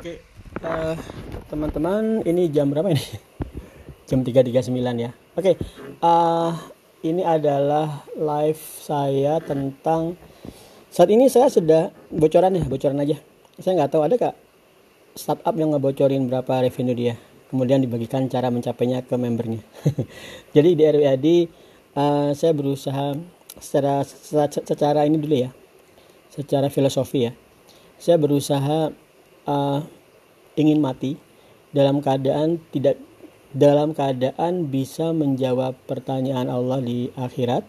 Oke, eh, teman-teman, ini jam berapa ini? Jam 3.39 ya. Oke, eh, ini adalah live saya tentang saat ini saya sudah bocoran ya, bocoran aja. Saya nggak tahu ada kak startup yang ngebocorin berapa revenue dia, kemudian dibagikan cara mencapainya ke membernya. Jadi di RWAD eh, saya berusaha secara, secara secara ini dulu ya, secara filosofi ya. Saya berusaha ingin mati. Dalam keadaan tidak dalam keadaan bisa menjawab pertanyaan Allah di akhirat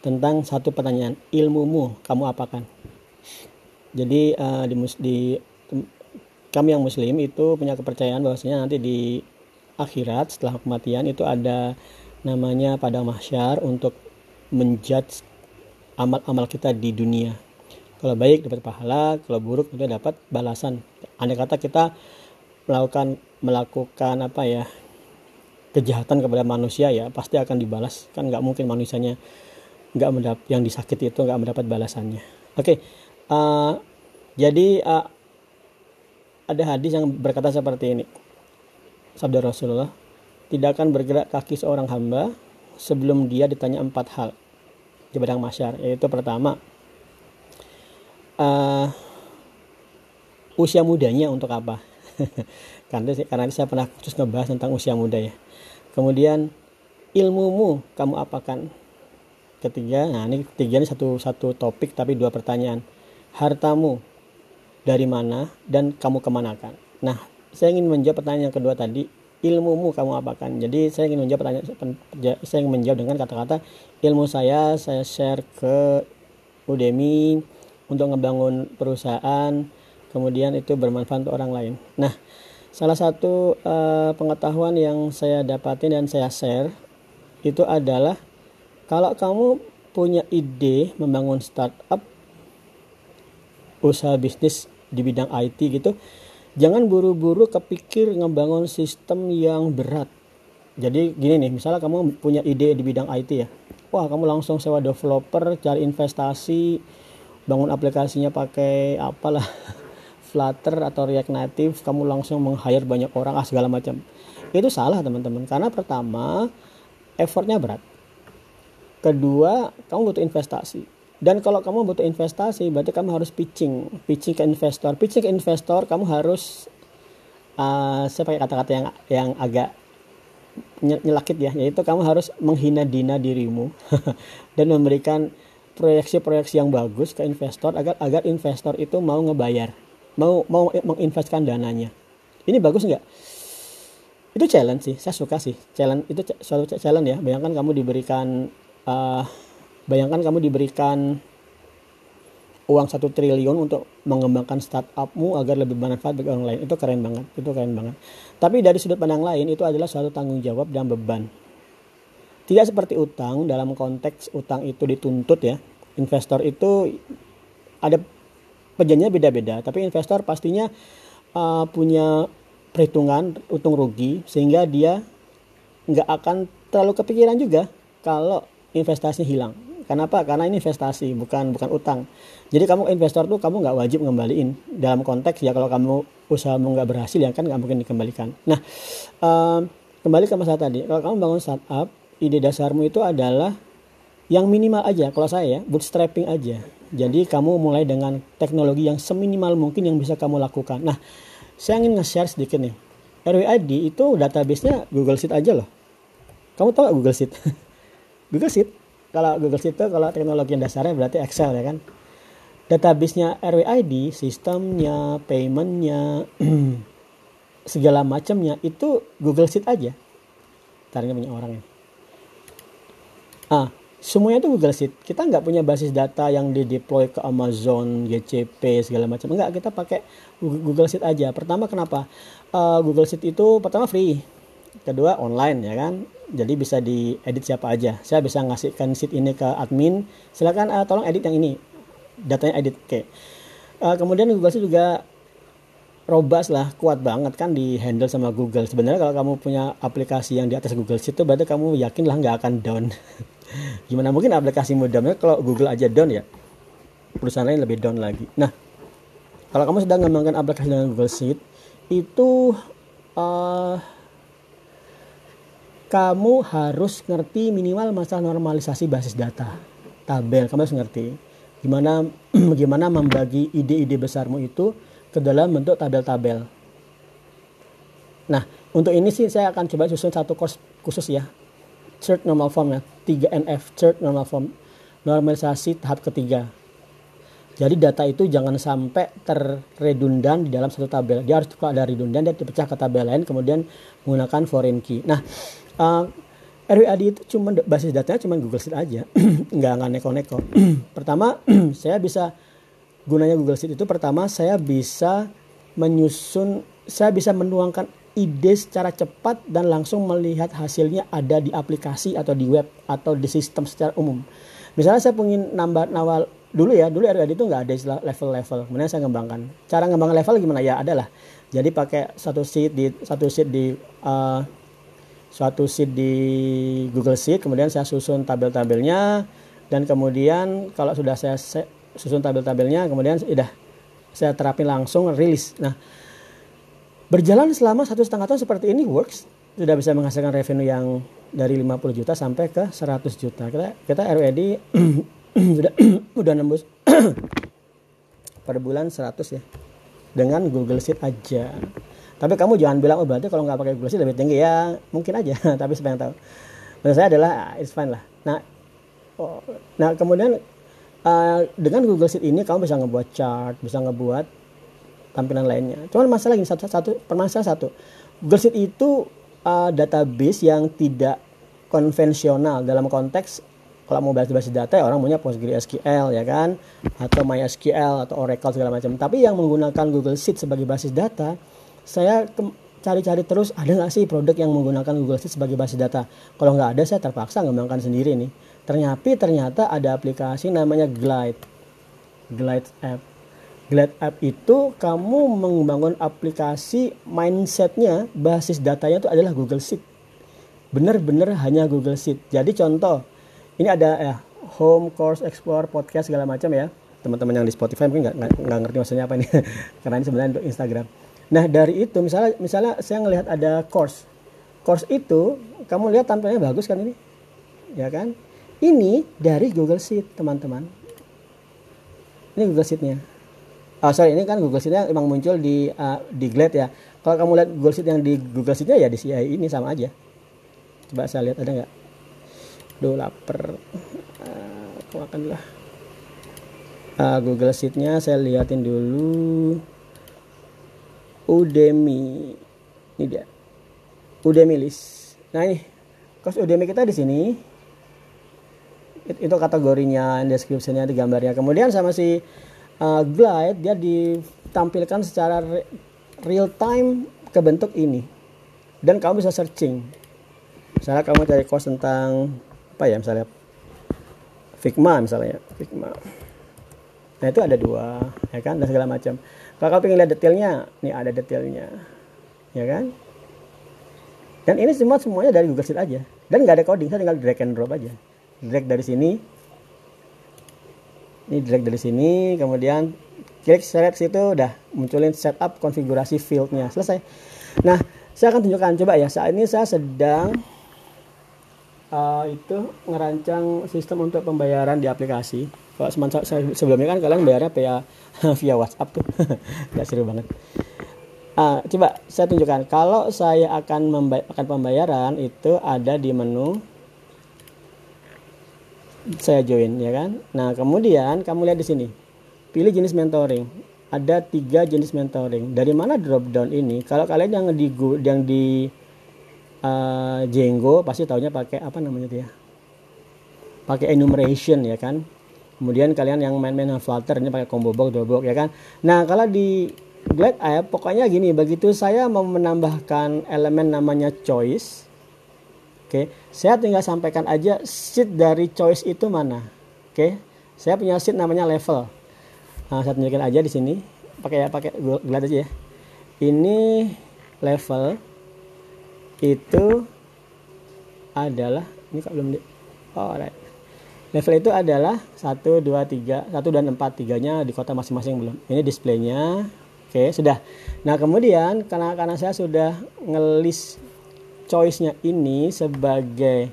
tentang satu pertanyaan. Ilmumu kamu apakan? Jadi uh, di, di kami yang muslim itu punya kepercayaan bahwasanya nanti di akhirat setelah kematian itu ada namanya pada mahsyar untuk menjudge amal-amal kita di dunia kalau baik dapat pahala kalau buruk tentu dapat balasan. Andai kata kita melakukan melakukan apa ya kejahatan kepada manusia ya pasti akan dibalas. Kan nggak mungkin manusianya nggak mendapat yang disakiti itu nggak mendapat balasannya. Oke okay. uh, eh, jadi uh, ada hadis yang berkata seperti ini. Sabda Rasulullah tidak akan bergerak kaki seorang hamba sebelum dia ditanya empat hal di padang masyar yaitu pertama uh, usia mudanya untuk apa? Karena karena saya pernah khusus ngebahas tentang usia muda ya. Kemudian ilmumu kamu apakan? Ketiga nah ini ketiga ini satu satu topik tapi dua pertanyaan. Hartamu dari mana dan kamu kemanakan? Nah saya ingin menjawab pertanyaan yang kedua tadi. Ilmumu kamu apakan? Jadi saya ingin menjawab pertanyaan saya ingin menjawab dengan kata-kata ilmu saya saya share ke Udemy untuk ngebangun perusahaan kemudian itu bermanfaat untuk orang lain. Nah salah satu uh, pengetahuan yang saya dapatin dan saya share itu adalah kalau kamu punya ide membangun startup usaha bisnis di bidang IT gitu jangan buru-buru kepikir ngebangun sistem yang berat. Jadi gini nih misalnya kamu punya ide di bidang IT ya wah kamu langsung sewa developer cari investasi bangun aplikasinya pakai apalah Flutter atau React Native kamu langsung meng-hire banyak orang ah segala macam. Itu salah teman-teman karena pertama effortnya berat. Kedua kamu butuh investasi. Dan kalau kamu butuh investasi berarti kamu harus pitching pitching ke investor. Pitching ke investor kamu harus uh, saya pakai kata-kata yang yang agak nyelakit ya yaitu kamu harus menghina dina dirimu dan memberikan proyeksi-proyeksi yang bagus ke investor agar agar investor itu mau ngebayar, mau mau menginvestkan dananya. Ini bagus nggak? Itu challenge sih, saya suka sih. Challenge itu suatu challenge ya. Bayangkan kamu diberikan uh, bayangkan kamu diberikan uang satu triliun untuk mengembangkan startupmu agar lebih bermanfaat bagi orang lain itu keren banget itu keren banget tapi dari sudut pandang lain itu adalah suatu tanggung jawab dan beban tidak seperti utang dalam konteks utang itu dituntut ya investor itu ada perjanjiannya beda-beda tapi investor pastinya uh, punya perhitungan untung rugi sehingga dia nggak akan terlalu kepikiran juga kalau investasinya hilang Kenapa? Karena ini investasi, bukan bukan utang. Jadi kamu investor tuh kamu nggak wajib ngembaliin dalam konteks ya kalau kamu usahamu nggak berhasil ya kan nggak mungkin dikembalikan. Nah uh, kembali ke masalah tadi, kalau kamu bangun startup, ide dasarmu itu adalah yang minimal aja kalau saya ya bootstrapping aja. Jadi kamu mulai dengan teknologi yang seminimal mungkin yang bisa kamu lakukan. Nah saya ingin nge-share sedikit nih. RWID itu database-nya Google Sheet aja loh. Kamu tahu gak Google Sheet? Google Sheet? Kalau Google Sheet itu kalau teknologi yang dasarnya berarti Excel ya kan? Database-nya RWID sistemnya paymentnya segala macamnya itu Google Sheet aja. Taruhnya banyak orang ya. Ah semuanya itu Google Sheet. Kita nggak punya basis data yang di deploy ke Amazon, GCP segala macam. Enggak, kita pakai Google Sheet aja. Pertama kenapa? Uh, Google Sheet itu pertama free, kedua online ya kan. Jadi bisa diedit siapa aja. Saya bisa ngasihkan sheet ini ke admin. Silakan uh, tolong edit yang ini. Datanya edit. Oke. Okay. Uh, kemudian Google Sheet juga robust lah, kuat banget kan di handle sama Google. Sebenarnya kalau kamu punya aplikasi yang di atas Google Sheet berarti kamu yakin lah nggak akan down. gimana mungkin aplikasi modemnya kalau Google aja down ya perusahaan lain lebih down lagi nah kalau kamu sedang mengembangkan aplikasi dengan Google Sheet itu uh, kamu harus ngerti minimal masalah normalisasi basis data tabel kamu harus ngerti gimana gimana membagi ide-ide besarmu itu ke dalam bentuk tabel-tabel nah untuk ini sih saya akan coba susun satu course khusus ya chart normal form ya 3NF chart normal form normalisasi tahap ketiga jadi data itu jangan sampai terredundan di dalam satu tabel. Dia harus kalau ada redundan dia dipecah ke tabel lain kemudian menggunakan foreign key. Nah, uh, RWAD itu cuma basis datanya cuma Google Sheet aja, nggak nggak neko-neko. pertama, saya bisa gunanya Google Sheet itu pertama saya bisa menyusun, saya bisa menuangkan ide secara cepat dan langsung melihat hasilnya ada di aplikasi atau di web atau di sistem secara umum. Misalnya saya ingin nambah nawal dulu ya dulu RWD itu nggak ada istilah level-level. Kemudian saya ngembangkan. Cara ngembangkan level gimana? Ya adalah jadi pakai satu sheet di satu sheet di uh, suatu sheet di Google Sheet kemudian saya susun tabel-tabelnya dan kemudian kalau sudah saya susun tabel-tabelnya kemudian sudah saya terapin langsung rilis. Nah berjalan selama satu setengah tahun seperti ini works. Sudah bisa menghasilkan revenue yang dari 50 juta sampai ke 100 juta. Kita kita RWD sudah udah nembus per bulan 100 ya. Dengan Google Sheet aja tapi kamu jangan bilang oh berarti kalau nggak pakai Sheet lebih tinggi. Ya mungkin aja tapi siapa yang tahu. Menurut saya adalah ah, it's fine lah. Nah oh, nah kemudian uh, dengan Google Sheet ini kamu bisa ngebuat chart bisa ngebuat tampilan lainnya. Cuman masalah ini satu satu permasalahan satu. Google Sheet itu uh, database yang tidak konvensional dalam konteks kalau mau basis-basis data ya orang punya PostgreSQL ya kan? Atau MySQL atau Oracle segala macam. Tapi yang menggunakan Google Sheet sebagai basis data saya cari-cari terus ada nggak sih produk yang menggunakan Google Sheet sebagai basis data? Kalau nggak ada saya terpaksa ngembangkan sendiri nih. Ternyata ternyata ada aplikasi namanya Glide. Glide app. Glide app itu kamu membangun aplikasi mindsetnya basis datanya itu adalah Google Sheet. Benar-benar hanya Google Sheet. Jadi contoh ini ada ya home course explore podcast segala macam ya. Teman-teman yang di Spotify mungkin nggak ngerti maksudnya apa ini. Karena ini sebenarnya untuk Instagram nah dari itu misalnya misalnya saya ngelihat ada course. Course itu kamu lihat tampilnya bagus kan ini? Ya kan? Ini dari Google Sheet teman-teman. Ini Google Sheetnya. Oh sorry ini kan Google Sheetnya emang muncul di uh, di Glad ya. Kalau kamu lihat Google Sheet yang di Google Sheetnya ya di CI ini sama aja. Coba saya lihat ada nggak? Duh lapar. Uh, aku akan lah. Uh, Google Sheet-nya saya liatin dulu. Udemy. Ini dia. Udemy list. Nah ini, kos Udemy kita di sini. Itu kategorinya, deskripsinya, di gambarnya. Kemudian sama si uh, Glide dia ditampilkan secara real time ke bentuk ini. Dan kamu bisa searching. Misalnya kamu cari course tentang apa ya misalnya Figma misalnya Figma nah itu ada dua ya kan? Dan segala macam. Kalau kau ingin lihat detailnya nih ada detailnya ya kan? Dan ini semua semuanya dari Google Sheet aja. Dan nggak ada coding saya tinggal drag and drop aja. Drag dari sini. Ini drag dari sini kemudian klik select situ udah munculin setup konfigurasi fieldnya. Selesai. Nah saya akan tunjukkan. Coba ya saat ini saya sedang uh, itu ngerancang sistem untuk pembayaran di aplikasi. Kalau sebelumnya kan kalian bayarnya via via WhatsApp tuh, nggak seru banget. Uh, coba saya tunjukkan. Kalau saya akan akan pembayaran itu ada di menu saya join ya kan. Nah kemudian kamu lihat di sini, pilih jenis mentoring. Ada tiga jenis mentoring. Dari mana drop down ini? Kalau kalian yang di yang di uh, Django pasti taunya pakai apa namanya tuh ya? Pakai enumeration ya kan? Kemudian kalian yang main-main Flutter ini pakai combo box, double box ya kan? Nah kalau di Glide app pokoknya gini begitu saya mau menambahkan elemen namanya choice oke saya tinggal sampaikan aja sheet dari choice itu mana oke? Saya punya sheet namanya level. Nah, saya tunjukin aja di sini pakai ya pakai Glide aja ya. Ini level itu adalah ini kok belum di oh right. level itu adalah 1 2 3 1 dan 4 tiganya di kota masing-masing belum ini displaynya Oke, sudah. Nah, kemudian karena karena saya sudah ngelis choice-nya ini sebagai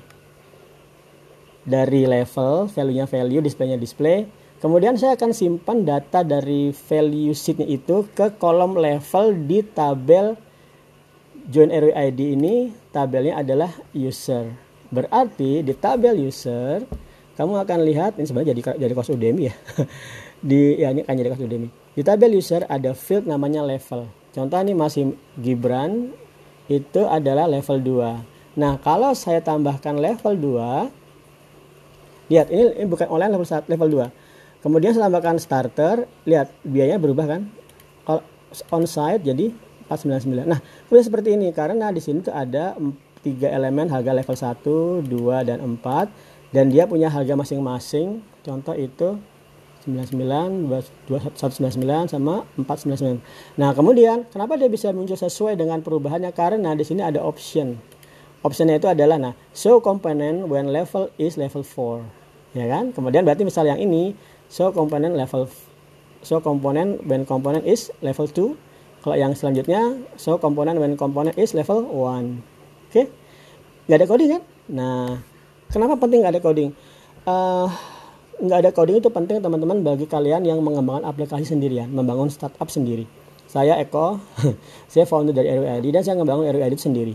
dari level, value-nya value, display-nya display. Kemudian saya akan simpan data dari value sheet-nya itu ke kolom level di tabel join RW ID ini tabelnya adalah user. Berarti di tabel user kamu akan lihat ini sebenarnya jadi jadi kos Udemy ya. di ya ini kan jadi kos Udemy. Di tabel user ada field namanya level. Contoh ini masih Gibran itu adalah level 2. Nah, kalau saya tambahkan level 2 lihat ini, ini bukan online level 1, level 2. Kemudian saya tambahkan starter, lihat biayanya berubah kan? Kalau on site jadi 499. Nah, kemudian seperti ini karena di sini tuh ada tiga elemen harga level 1, 2 dan 4 dan dia punya harga masing-masing. Contoh itu 99, 199 sama 499. Nah, kemudian kenapa dia bisa muncul sesuai dengan perubahannya? Karena di sini ada option. Optionnya itu adalah nah, show component when level is level 4. Ya kan? Kemudian berarti misal yang ini show component level show component when component is level 2. Kalau yang selanjutnya show component when component is level 1. Oke? Okay? Gak ada coding kan? Nah, kenapa penting gak ada coding? Uh, nggak ada coding itu penting teman-teman bagi kalian yang mengembangkan aplikasi sendirian, membangun startup sendiri. Saya Eko, saya founder dari RWID dan saya membangun RWID sendiri.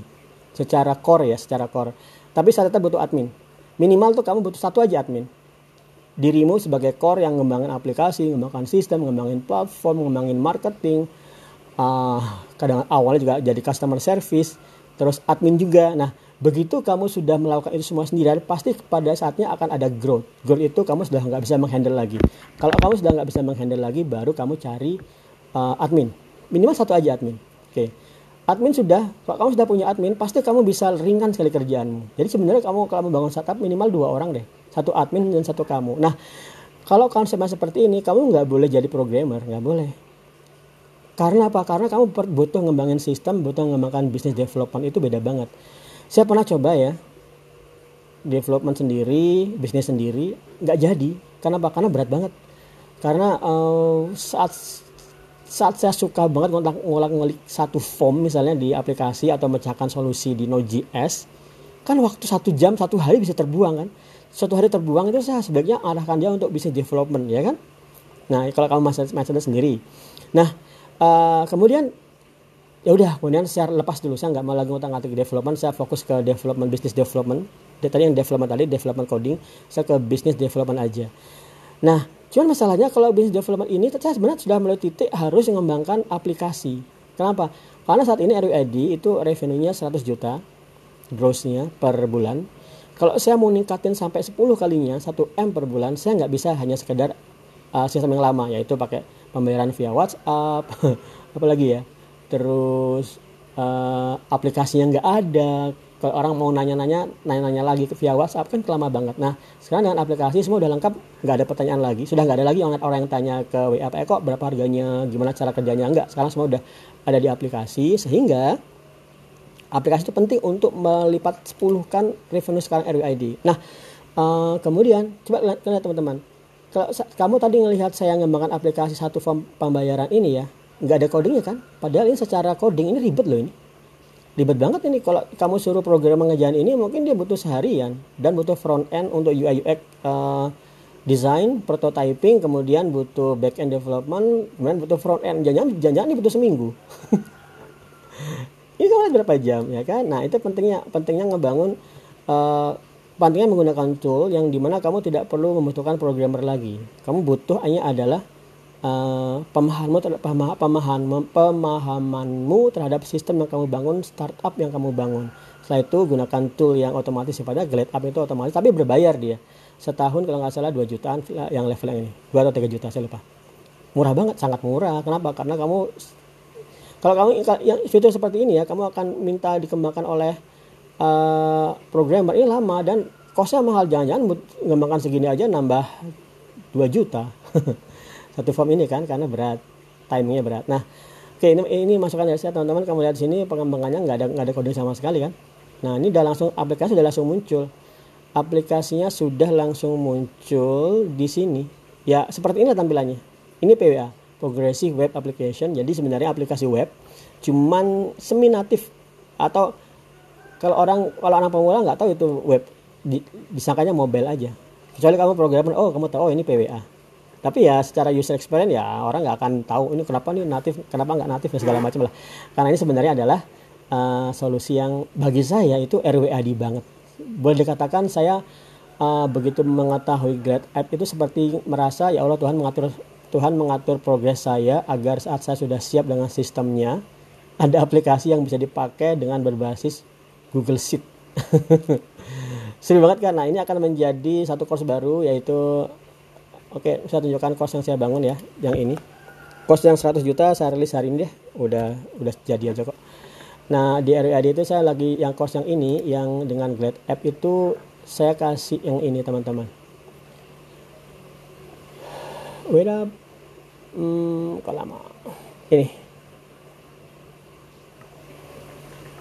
Secara core ya, secara core. Tapi saya tetap butuh admin. Minimal tuh kamu butuh satu aja admin. Dirimu sebagai core yang mengembangkan aplikasi, mengembangkan sistem, mengembangkan platform, mengembangkan marketing. Uh, kadang awalnya juga jadi customer service, terus admin juga. Nah, Begitu kamu sudah melakukan itu semua sendirian, pasti pada saatnya akan ada growth. Growth itu kamu sudah nggak bisa menghandle lagi. Kalau kamu sudah nggak bisa menghandle lagi, baru kamu cari uh, admin. Minimal satu aja admin. Oke. Okay. Admin sudah, kalau kamu sudah punya admin, pasti kamu bisa ringan sekali kerjaanmu. Jadi sebenarnya kamu kalau membangun startup minimal dua orang deh, satu admin dan satu kamu. Nah, kalau konsepnya seperti ini, kamu nggak boleh jadi programmer, nggak boleh. Karena apa? Karena kamu butuh ngembangin sistem, butuh ngembangkan bisnis development itu beda banget. Saya pernah coba ya development sendiri bisnis sendiri nggak jadi. Karena apa karena berat banget. Karena uh, saat saat saya suka banget ngolak-ngolak satu form misalnya di aplikasi atau memecahkan solusi di Node.js kan waktu satu jam satu hari bisa terbuang kan? Suatu hari terbuang itu saya sebaiknya arahkan dia untuk bisnis development ya kan? Nah kalau kamu masih masih sendiri. Nah uh, kemudian ya udah kemudian saya lepas dulu. Saya nggak mau lagi ngutang ngatik development. Saya fokus ke development business development. Tadi yang development tadi development coding. Saya ke business development aja. Nah cuman masalahnya kalau business development ini saya sebenarnya sudah mulai titik harus mengembangkan aplikasi. Kenapa? Karena saat ini RUID itu revenue-nya 100 juta grossnya per bulan. Kalau saya mau ningkatin sampai 10 kalinya 1 M per bulan saya nggak bisa hanya sekedar uh, sistem yang lama yaitu pakai pembayaran via WhatsApp apalagi ya. Terus uh, aplikasinya nggak ada. Kalau orang mau nanya-nanya nanya-nanya lagi ke via WhatsApp kan lama banget. Nah sekarang dengan aplikasi semua udah lengkap nggak ada pertanyaan lagi. Sudah nggak ada lagi orang orang yang tanya ke WA eh kok berapa harganya? Gimana cara kerjanya? Enggak sekarang semua udah ada di aplikasi. Sehingga aplikasi itu penting untuk melipat 10 kan revenue sekarang RWID nah uh, kemudian coba lihat teman-teman kamu tadi melihat saya mengembangkan aplikasi satu form pembayaran ini ya nggak ada codingnya kan? Padahal ini secara coding ini ribet loh ini. Ribet banget ini. Kalau kamu suruh program mengerjain ini mungkin dia butuh seharian dan butuh front end untuk UI UX uh, design prototyping kemudian butuh back end development kemudian butuh front end. Jangan jangan ini butuh seminggu. Ini kan berapa jam ya kan? Nah itu pentingnya pentingnya ngebangun uh, pentingnya menggunakan tool yang di mana kamu tidak perlu membutuhkan programmer lagi. Kamu butuh hanya adalah uh, pemahamanmu terhadap pemahaman pemahamanmu terhadap sistem yang kamu bangun startup yang kamu bangun. Setelah itu gunakan tool yang otomatis sifatnya glide up itu otomatis tapi berbayar dia. Setahun kalau nggak salah 2 jutaan yang level yang ini 2 atau 3 juta saya lupa. Murah banget sangat murah. Kenapa? Karena kamu kalau kamu yang fitur seperti ini ya kamu akan minta dikembangkan oleh uh, programmer ini lama dan kosnya mahal. Jangan-jangan mengembangkan segini aja nambah 2 juta. Satu form ini kan karena berat. Timingnya berat. Nah oke ini ini masukan dari saya teman-teman. Kamu lihat di sini pengembangannya nggak ada nggak ada kode sama sekali kan? Nah ini udah langsung aplikasi sudah langsung muncul. Aplikasinya sudah langsung muncul di sini. Ya seperti ini tampilannya. Ini PWA progressive web application. Jadi sebenarnya aplikasi web cuman semi natif atau kalau orang kalau anak pemula nggak tahu itu web di, disangkanya mobile aja. Kecuali kamu programmer oh kamu tahu oh ini PWA tapi ya secara user experience ya orang nggak akan tahu ini kenapa nih natif kenapa nggak natif dan segala macam lah. Karena ini sebenarnya adalah uh, solusi yang bagi saya itu RWAD banget. Boleh dikatakan saya uh, begitu mengetahui Glad App itu seperti merasa ya Allah Tuhan mengatur Tuhan mengatur progres saya agar saat saya sudah siap dengan sistemnya ada aplikasi yang bisa dipakai dengan berbasis Google Sheet. Seru banget kan nah ini akan menjadi satu course baru yaitu oke saya tunjukkan course yang saya bangun ya yang ini. Course yang 100 juta saya rilis hari ini deh. Udah udah jadi aja kok. Nah di RWAD itu saya lagi yang course yang ini yang dengan Glad App itu saya kasih yang ini teman-teman. Wait up. Hmm, kok lama? Ini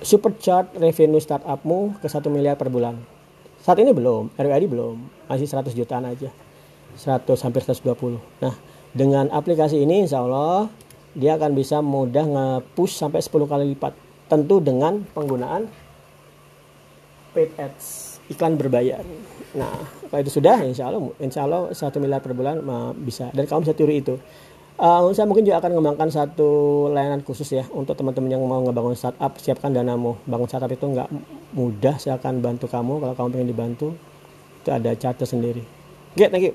supercharge revenue startupmu ke 1 miliar per bulan. Saat ini belum RWAD belum. Masih 100 jutaan aja. 100 hampir 120 nah dengan aplikasi ini insya Allah dia akan bisa mudah nge-push sampai 10 kali lipat. Tentu dengan penggunaan paid ads iklan berbayar. Nah kalau itu sudah insya Allah insya Allah 1 miliar per bulan bisa. Dan kamu bisa tiru itu Uh, saya mungkin juga akan mengembangkan satu layanan khusus ya untuk teman-teman yang mau ngebangun startup. Siapkan danamu. Bangun startup itu nggak mudah. Saya akan bantu kamu. Kalau kamu pengen dibantu itu ada charter sendiri. Oke okay, thank you.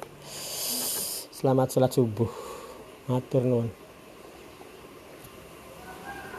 Selamat sholat subuh. Matur nuwun